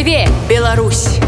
Жыве Беларусь!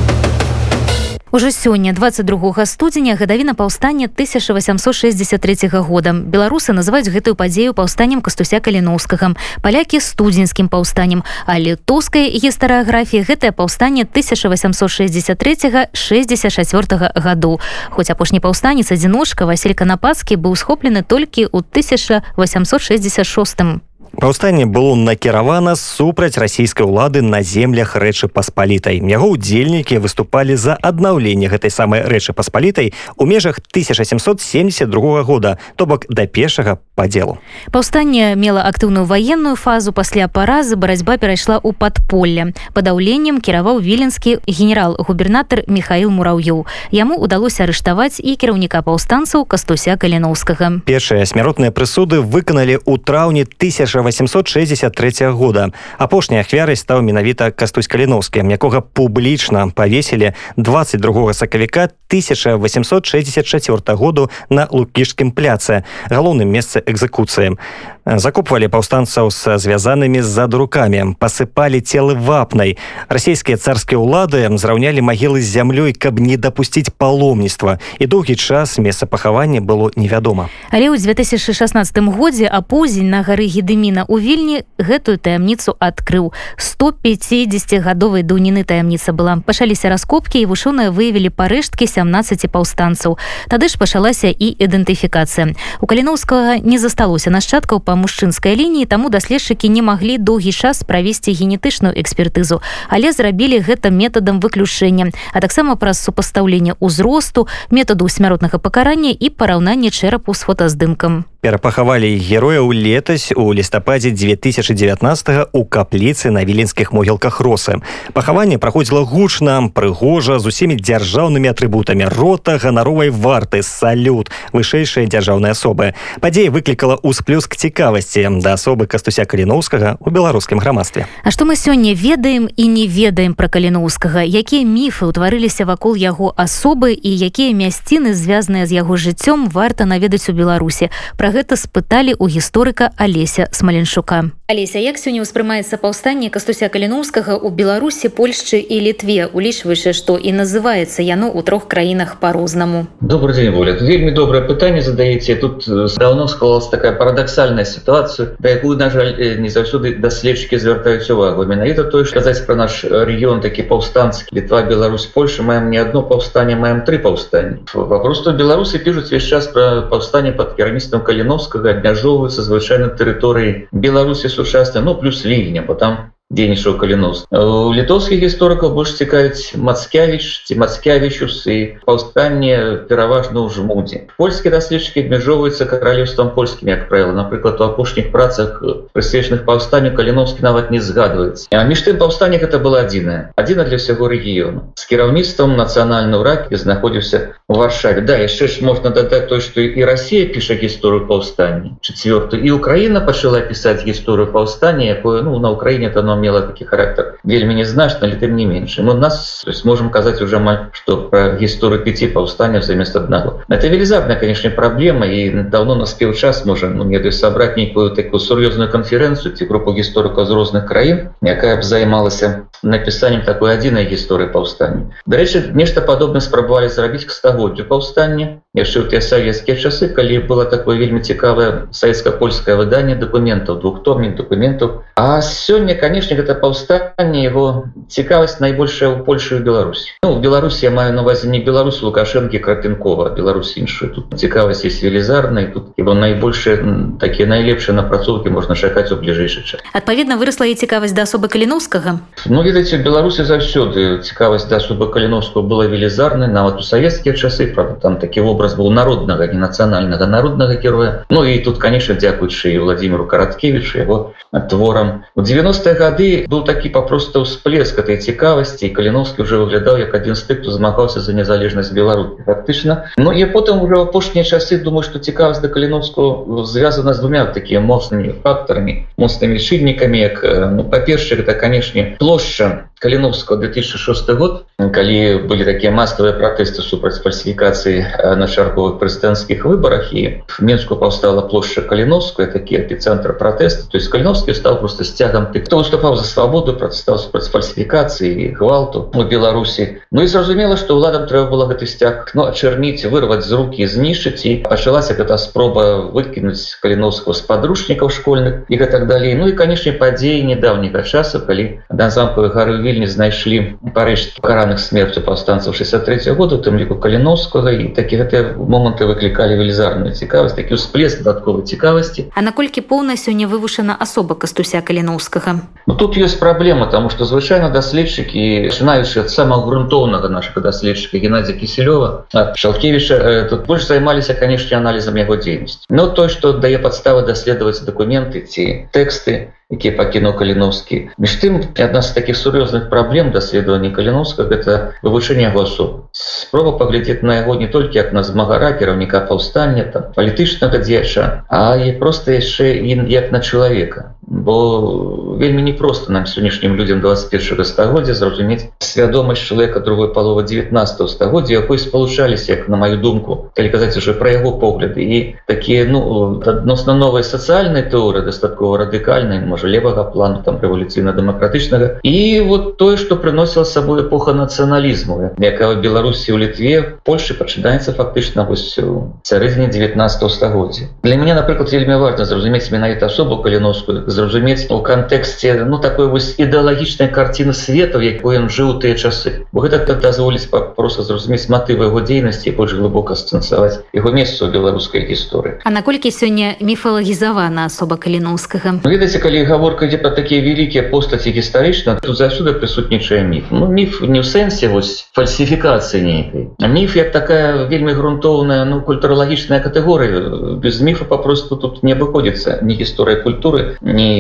Ужо сёння 22 студзеня гадавіна паўстання 1863 года. Беларусы называюць гэтую падзею паўстаннем кастуся каліноўскага палякі студзеньскім паўстаннем а літоўская гістарыяграфія гэтае паўстанне 1863 64 году хоць апошні паўстанец адзіночка василь канапацкі быў схоплены толькі ў 1866 году Паўстанне было накіравана супраць расійскай улады на землях рэчы паспалітай. Яго ўдзельнікі выступалі за аднаўленне гэтай самай рэчы паспалітай у межах 1772 года, то бок да першага падзелу. Паўстанне мела актыўную ваенную фазу пасля паразы барацьба перайшла ў падполле. Падаўленнем кіраваў віленскі генерал-губернатар Михаил Мураўёў. Яму удалося арыштаваць і кіраўніка паўстанцаў кастуся каліноўскага. Першыя смяротныя прысуды выканалі ў траўні 1000 1863 года. Апошняй ахвярай стаў менавіта кастусь каліновскі якога публічна павесілі 22 сакавіка 1864 году на лукішскім пляцы галоўным месцы экзекуцыі закупвалі паўстанцаў са звязанымі з-за руками пасыпалі целы вапнай. Расійскія царскія ўлады зраўнялі магілы з зямлёй каб не дапусціць паломніцтва. І доўгі час месца пахавання было невядома. Але ў 2016 годзе апозень на гары гедыміна у вільні гэтую таямніцу адкрыў. 150гадовай даўніны таямніца была. Пачаліся раскопкі і вушоныя выявілі парэшткі 17 паўстанцаў. Тады ж пачалася і ідэнтыфікацыя. У каліноўскага не засталося нашчадкаў па мужчынскай лініі таму даследчыкі не маглі доўгі час правесці генетычную экспертызу але зрабілі гэта метадам выключэння а таксама праз супастаўленне ўзросту метаду смяротнага пакарання і параўнанне чэрапу з фотаздымкам перапахавалі герояў летась у лістападзе 2019 у капліцы на віленскіх могілках росы. Пахаванне праходзіла гучна прыгожа з усімі дзяржаўнымі атрыбутамі. Рота ганаровай варты салют вышэйшыя дзяржаўныя асобы. Падзея выклікала ўсплюск цікавасці да асобы кастуся каліноўскага у беларускім грамадстве. А што мы сёння ведаем і не ведаем пра каліноўскага? Якія міфы ўтварыліся вакол яго асобы і якія мясціны звязаныя з яго жыццём варта наведаць у беларусе пра гэта спыталі у гісторыка алеся смаленшука. Алеся як сёння ўспрымаецца паўстанне кастуся каліноўскага у беларусі польшчы і літве? Улічваючы што і называецца яно ў трох краінах по-рознаму добрый день воля. Вельмі добрае пытанне задаеце. Тут даўно склалась такая парадаксальная сітуацыю да якую на жаль не заўсёды даследчыкі звяртаюць увагу. Менавіта той сказаць про наш рэгіён такі паўстанцкі. Літва Беларусь Польша маем не одно паўстанне маем три паўстанні. Вопрос беларусы пишутць весь час про паўстанне под керамістам калі каліновскага абмяжоўваецца звычайна тэрыторыі беларусі сучасна ну плюс ліня бо там дзейнічаў калінос у літоўскіх гісторыкаў больш цікавіць мацкявіч ці мацкявічус і паўстанне пераважна ў жмудзе польскі даследчыкі абмяжоўваюцца каралевствам польскім як правіла напрыклад у апошніх працах прысвечаных паўстанню каліновскі нават не згадваецца а між тым паўстанне гэта была адзіная адзіна для ўсяго рэгіёну з кіраўніцтвам нацыянальны ўрад і знаходзіўся у варшаве. Да яшчэ ж можна дадаць той што і Росія піша гісторыю паўстання чавёртую і Украіна пачала пісаць гісторыю паўстання якое ну на Украіне то нам мела такі характар вельмі незначна але тым не менш у нас можем казаць уже амаль что про гісторыю пяти паўстання замест одного. Это велізарная конечно праблема і давно наспеў час можа ну не сабраць нейкую такую сур'ёзную канферэнцыю ці групу гісторыкаў з розных краін якая б займалася напісанием такой адзінай гісторыі паўстання дарэчы нешта падобна спрабавалі зрабіць к стагоддзю паўстання яшчэ ў тыя савецкія часы калі было такое вельмі цікавае савецка-польскае выданне дакументаў двухтомных документаў а сёння конечно канешне гэта паўстанне его цікавасць найбольшая ў Польшу Беларусь ну, Беларусі я маю навазе не беларус лукашэнкі крапенкова Беларусь іншую. Тут цікавасць есть велізарнай тут его найбольшыя такія найлепшыя напрацоўкі можна чакаць у бліжэйшы час. Адпаведна выросла і цікавасць да асобы каліновскага? Ну ведаце беларусе заўсёды цікавасць да асобы каліновского была велізарнай нават у савецкія часы правда там такі вобраз был народнага не нацыянальнага народнага героя. Ну і тут конечно дзякуючы владимиру караткевичу его творам. У 90-х гады тады был такі папросту ўсплеск этой цікавасці каліновскі уже выглядаў як адзін з тых хто змагаўся за незалежнасць беларусі фактычна. Ну я потым уже апошнія часы думаю что цікавасць да каліновску звязана з двумя такія моцнымі фактарамі моцнымі шыльнікамі як ну, па-першых это канешне плошча каліновского 2006 год калі былі такія масавыя пратэсты супраць фальсіфікацыі на чарговых прэзідэнцкіх выбарах і в менску паўстала плошча каліновская такі эпіцэнтр пратэста то есть каліновскі стал просто сцягам ты хто выступаў за свабоду працістаў супраць фальсіфікацыі гвалту у беларусі ну і зразумела што ўладам трэба было гэты сцяг ну ачарніць вырваць з руки знішчыць і пачалася гэта спроба выкінуць каліновского з падручнікаў школьных і гэтак далей ну і канешне падзеі недаўняга часу калі да замкавай гары вільні знайшлі парэч пакараных смерцю паўстанцаў 63 года тым ліку каліновскага і такі гэтыя моманты выклікалі велізарную цікавасць такі ўсплеск дадатковай цікавасці. А наколькі поўна сёння вывушана асоба кастуся каліновскага? Ну, тут ёсць праблема тому что звычайна даследчыкі пачынаючы ад самого грунтоўнага нашага даследчыка геннадзя кіселёва шалкевича э, тут больш займаліся канешне аналізам яго дзейнасці. Но той что дае падставы даследаваць дакументы ці тэксты якія пакінуў каліновскі між тым адна з таких сур'ёзных праблем даследавання каліновска гэта вывучэнне голосу спроба паглядзець на яго не толькі як на змагара кіраўніка паўстання там палітычнага дзеча а і просто яшчэ ін як на чалавека бо вельмі непросто нам сённяшнім людям 21 стагоддзя зразумець свядомасць чалавека другой паловы 19 стагоддзя якой спалучаліся як на маю думку калі казаць уже пра яго погляды. І такія ну адносна новай сацыяльнай тэорыі дастаткова радыкальнай можа левага плану там рэвалюцыйна-дэмакратычнага. І вот тое што прыносіла сабой эпоха нацыяналізму якая беларусі ў літве Польшы пачынаецца фактычна вось сярэдзіне 19 стагоддзя. Для мяне напрыклад вельмі важна зразумець менавіта асобу каліновскую зразумець у кантэксце ну такой вось ідэалагічнай карціны свету якой ён жыў тыя часы. Бо гэта дазволіць просто зразумець матывы яго дзейнасці больш глыбока станцаваць яго месца ў беларускай гісторыі. А наколькі сёння міфалагізавана асоба каліноўскага? Ну, ведаце калі гаворка ідзе пра такія вялікія постаці гістарычна тут заўсёды прысутнічае міф. Ну міф не ў сэнсе вось фальсіфікацыі нейкай міф як такая вельмі грунтоўная ну культуралагічная катэгорыя. Без міфа папросту тут не абыходзіцца ні гісторыя культуры не ні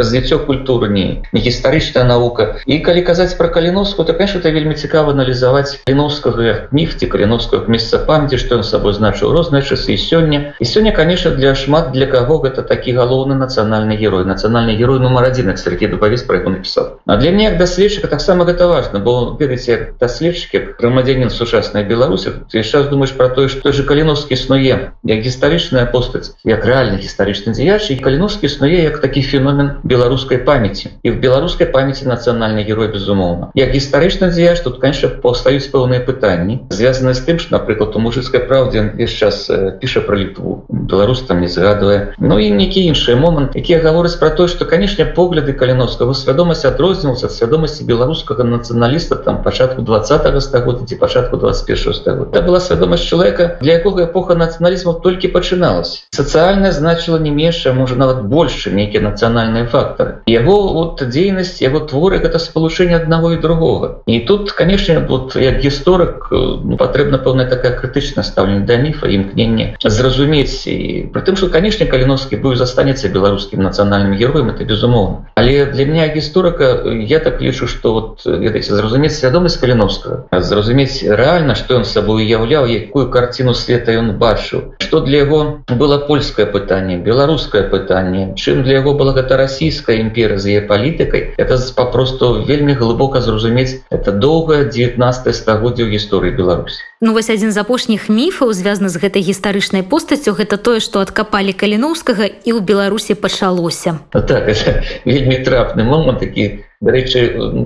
развіццё культуры ні не гістарычная навука і калі казаць про каліновску то конечно это вельмі цікава аналізаваць каліновскага міфці каліновскага месца памяти что ён сабой значыў розныя часы і сёння. І сёння конечно для шмат для каго гэта такі галоўны нацыянальны герой. Нацыянальны герой нумар один Сергей дубавец про яго напісаў. А для мне як даследчыка таксама гэта важно бо ведаце даследчыкі грамадзянин сучаснай беларусі ты сейчас думаешь про тое что же каліновскі існуе як гістарычная постаць як рэальны гістарычны дзеяч і каліновскі існуе як такі феномен беларускай памяти. І в беларускай памяти нацыянальны герой безумоўна як гістарычна дзеяч тут конечно паўстаюць пэўныя пытанні звязаны з тым что напрыклад у мужыцкай праўдзе весь час піша про літву беларус там не згадвае Ну і некі іншыя момант якія гавораць про то что канешне погляды каліновскага свядомасць адрозніваўся свядомасці беларускага нацыяналіста там пачатку два стагоддзя ці пачатку 21 стагоддзя была свядомасць чалавека для якога эпоха нацыяналізму толькі пачыналась сацыяльная значыла не меншая можа нават больше нейкія нацыянальныя фактары яго вот дзейнасць яго творы гэта спалучэнне аднаго і другога і тут канешне вот як гісторык ну, патрэбна пэўная такая крытычна стаўленне да міфа імкненне зразумець і притым что канешне каліновскі быў застанецца беларускім нацыянальным героем это безумоўна але для меня гісторыка я так лічу что вот ведаеце зразумець свядомасць каліновскага зразумець рэальна что ён сабой уяўляў якую карціну света ён бачыў. Что для яго было польскае пытанне беларускае пытанне чым для яго была гэта расійская імперыя з яе палітыкай это папросту вельмі глыбока зразумець это доўгае 19 стагоддзя ў гісторыі Беларусі. Ну вось адзін з апошніх міфаў звязаны з гэтай гістарычнай постаццю гэта тое што адкапалі каліноўскага і ў беларусі пачалося. Так, вельмі трапны момант такі дарэчы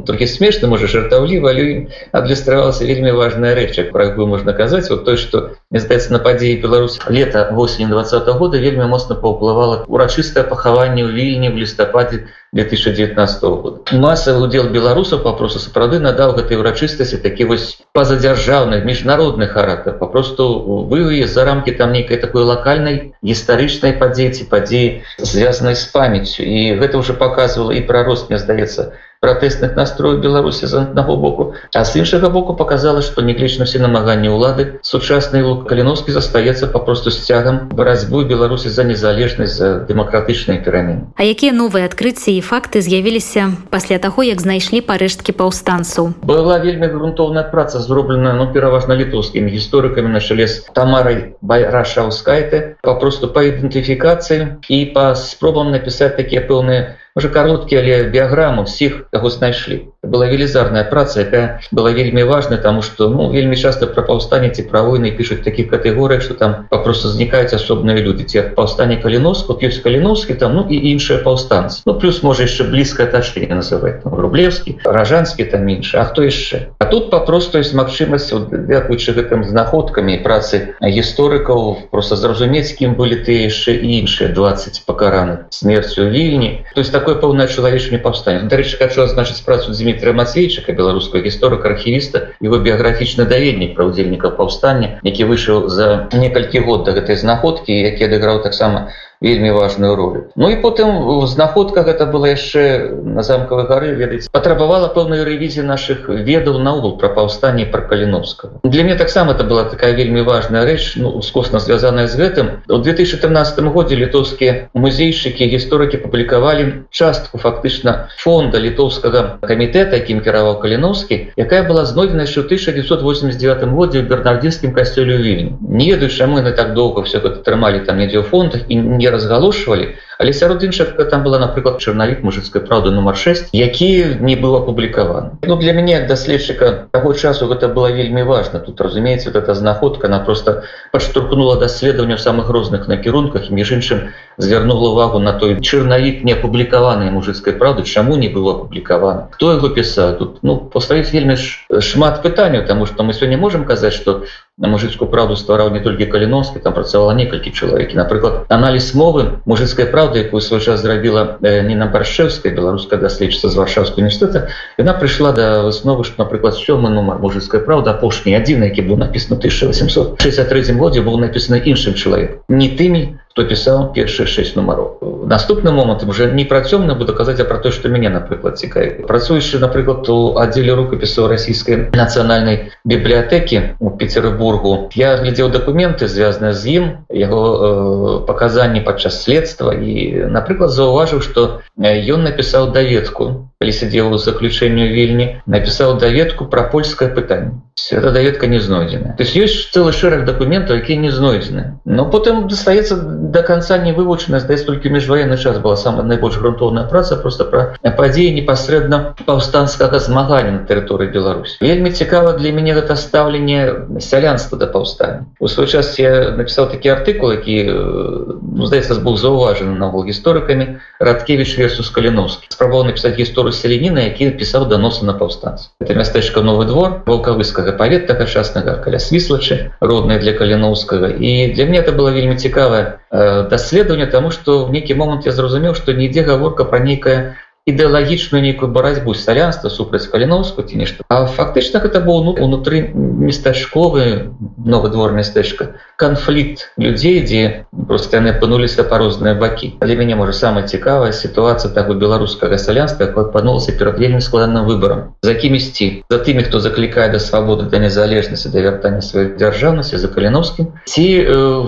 трохі смешна можа жартаўліва але адлюстравалася вельмі важная рэч про якую можна казаць. Вот той что мне здаецца на падзеі Беларусь лета восень два -го года вельмі моцна паўплывала урачыстае пахаванне ў вільні в лістападзе 2019 года масавы удзел беларусаў папросту сапраўды надаў гэтай урачыстасці такі вось пазадзяржаўны міжнародны характар папросту выве за рамки там нейкай такой лакальнай гістарычнай падзеці падзеі звязанай з памяццю і гэта уже показывала і пра рост мне здаецца пратэсных настроек беларусі з аднаго боку. А з іншага боку показала что неглічна все намаганні ўлады. Сучасны лук каліновскі застаецца папросту сцягам барацьбу беларусі за незалежнасць за дэмакратычнай перамен А якія новыя адкрыцці і факты з'явіліся пасля таго як знайшлі парэшткі паўстанцаў? Была вельмі грунтоўная праца зробленая ну пераважна літоўскімі гісторыкамі на чале з тамарай байрашаўскайте папросту па ідэнтыфікацыі і па спробам напісаць такія пэўныя уже кароткі але біяграму всіх каго знайшлі была велізарная праца якая была вельмі важная тому что ну вельмі часто про паўстане ці пра войны пишутць таких катэгорыях что там попросту знікаюць асобныя люди. Ці паўстане каліновску ёсць каліновскі там ну і іншыя паўстанцы ну плюс можа яшчэ блізкае атачэнне называть ну, рублевскі ражанскі там менш А хто яшчэ А тут папросту есть магчымасць дзякуючы гэтым знаходкамі працы гісторыкаў просто зразумець кім былі ты яшчэ іншыя 20 пакараны смерцю вільні то есть такое пэўнае чалавечне паўстане дарэчы хочу азначыць працу Дмітрия Мацейчыка беларускага гісторыка архівіста его біяграфічны даведнік пра ўдзельнікаў паўстання які выйшаў за некалькі год да гэтай знаходкі які адыграў таксама вельмі важную ролю. Ну і потым знаходка гэта была яшчэ на замкавай гары ведаць патрабавала пэўную рэвізію наших ведаў наогул пра паўстанне пра каліновскага для мне таксама это была такая вельмі важная рэч ну ускосна звязаная з гэтым. У 2013 годзе літоўскія музейшыкі гісторыкі публікавалі частку фактычна фонда літоўскага камітэта якім кіраваў каліновскі якая была знойдзена яшчэ 1989 годзе ў бернардзінскім касцёлю вільні. Не ведаю чаму яны так доўга все гэта трымалі там недзе ў фондах і не разгалошвалі але сярод іншых там была напрыклад чарнавік мужыцкай праўды нумар 6 які не быў апублікаваны. Ну для мяне даследчыка таго часу гэта было вельмі важно тут разумеется эта знаходка она просто падштурхнула даследаванне в самых розных накірунках між іншым звярнула увагу на той чарнавік не апублікаваны мужыцкай праўды чаму не было апублікавана хто яго пісаў тут? Ну паставіць вельмі ж шмат пытанняў тому что мы сёння можемм казаць что на мужыцкую праўду ствараў не толькі каліновскі там працавала некалькі чалавекі напрыклад аналіз мовы мужыцкай праўды якую свой час зрабіла э, Ніна баршэўская беларуская даследчыца з варшаўскага універсітэта яна прыйшла да высновы што напрыклад сёмы нумар мужыцкая праўда апошні адзін які быў напісаны 1863 годзе быў напісаны іншым чалавек не тымі хто пісаў першых шесть нумароў наступны момант уже не пра цёмна буду казаць а про то что мяне напрыклад цікаві працуючы напрыклад у аддзеле рукапісу расійскай нацыянальнай бібліятэкі у петербургу. Я глядзеў дакументы звязаныя з ім яго э, паказанні падчас следства. І напрыклад заўважыў что ён напісаў даведку калі сядзеў у заключэнню вільні напісаў даведку пра польскае пытанне эта даведка не знойдзена то есть ёсць цэлы шэраг дакументаў якія не знойдзены но потым дастаецца до конца не вывучана здаецца толькі міжваенны час была самая найбольш грунтоўная праца просто пра падзеі непасрэдна паўстанцкага змагання на тэрыторыі Беларусь вельмі цікава для мяне гэта стаўленне сялянства да паўстання у свой час я напісаў такі артыкул які ну, здаецца быў заўважаны навол гісторыкамі радкевич версус каліновскі спрабаваў напісаць гісторыю селеніна які пісаў даносы на паўстанц это мястэчка новы двор волкавыскага павет тагачаснага каля свіслачы родная для каліновскага і для мне это было вельмі цікавае э, даследаванне тому что в нейкі момант я зразумеў что нідзе гаворка про нейкае ідэалагічную нейкую барацьбу сялянства супраць каліновску ці нешта. А фактычна гэта быў ну унутры местачковы новы двор мястэчка канфлікт людзей дзе просто яны апынуліся па розныя бакі. Але мяне можа самая цікавая сітуацыя таго беларускага сялянства якое паднулася перад вельмі складаным выборам за кім ісці за тымі хто заклікае да свабоды да незалежнасці да вяртання сваёй дзяржаўнасці за каліновскім ці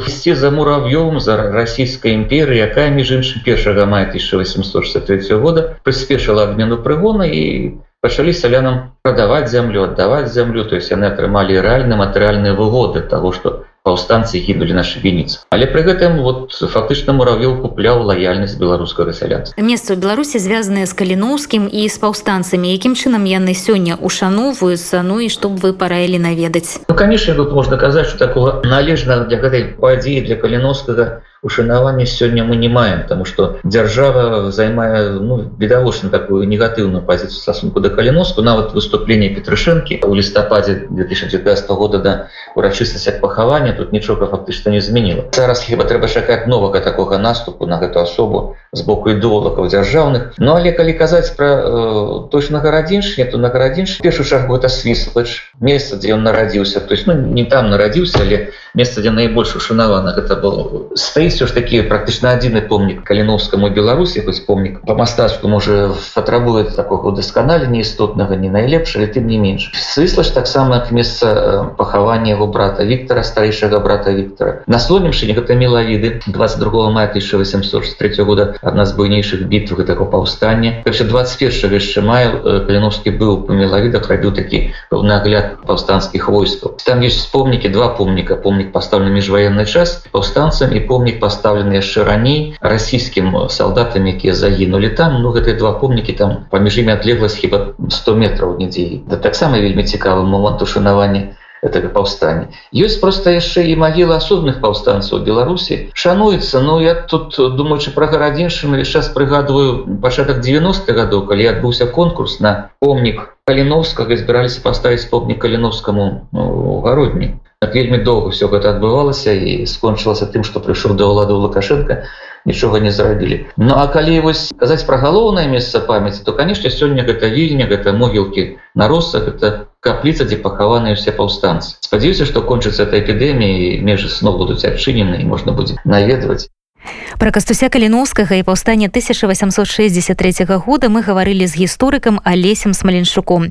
ісці э, за мурав'ём за расійскай імперыі якая між іншым першага мая 1863 года прыспешыла абмену прыгона і пачалі сялянам прадаваць зямлю аддаваць зямлю то есть яны атрымалі рэальны матэрыяльныя выгоды того что паўстанцы гінулі на шыбеніц але пры гэтым вот фактычна муравёў купляў лаяльнасць беларускага сялянства. Месца ў беларусі звязаныя з каліноўскім і з паўстанцамі. Якім чынам яны сёння ушаноўваюцца ну і чтоб вы параілі наведаць? Ну конечно тут можна казаць что такого належна для гэтай падзеі для каліновскага ушанавання сёння мы не маем тому что дзяржава займае ну відавочна такую негатыўную пазіцыю стасунку да каліноску. Нават выступление петрышэнкі у лістападзе 2019 года да урачыстасць ад пахавання тут нічога фактычна не змяніла зараз хіба трэба чакаць новага такога наступу на гэту асобу з боку ідэолагаў дзяржаўных Ну але калі казаць пра э, точно гарадзіншне то на гарадзінш першую чаргу это свіслач месца дзе ён нарадзіўся то есть ну не там нарадзіўся але месца дзе найбольш ушанавана гэта было. Стаіць ж такі практычна адзіны помнік каліновскаму беларусі хоць помнік по мастацку можа патрабуе такого дасканалення істотнага не найлепш але тым не менш сыслач таксама месца пахавання яго брата Віктора старэйшага старэйшага брата Віктора на слонімшыне гэта мелавіды 22 мая 1863 года адна з буйнейшых бітв гэтага паўстання. Яшчэ 21 яшчэ маю каліновскі быў па мелавідах рабіў такі пэўны агляд паўстанцкіх войскаў. Там ёсць помнікі два помніка. Помнік пастаўлены міжваенны час паўстанцам і помнік пастаўлены яшчэ раней расійскім салдатам якія загінулі там. Ну гэтыя два помнікі там паміж імі адлегласць хіба 100 метраў нідзе да таксама вельмі цікавы момант ушанавання этого паўстання ёсць просто яшчэ і магілы асобных паўстанцаў беларусі шануецца Ну я тут думаючы пра гарадзіншыну час прыгадываю пачатак 90 гадоў калі адбыўся конкурс на помнік каліновскага збіраліся паставіць помнік каліновскаму ну, гародні так вельмі доўга все гэта адбывалася і скончылася тым што прыйшоў да ўлады лукашенко нічога не зрабілі Ну а калі вось казаць пра галоўнае месца памяці то канешне сёння гэта вільня гэта могілкі на росах это капліца дзе пахаваныя ўсе паўстанцы. Спадзяюся што кончыцца эта эпідэмія межы снова будуць адчынены і можна будзе наведваць. Пра кастуся каліноўскага і паўстання 1863 года мы гаварылі з гісторыкам алесем смаленшуком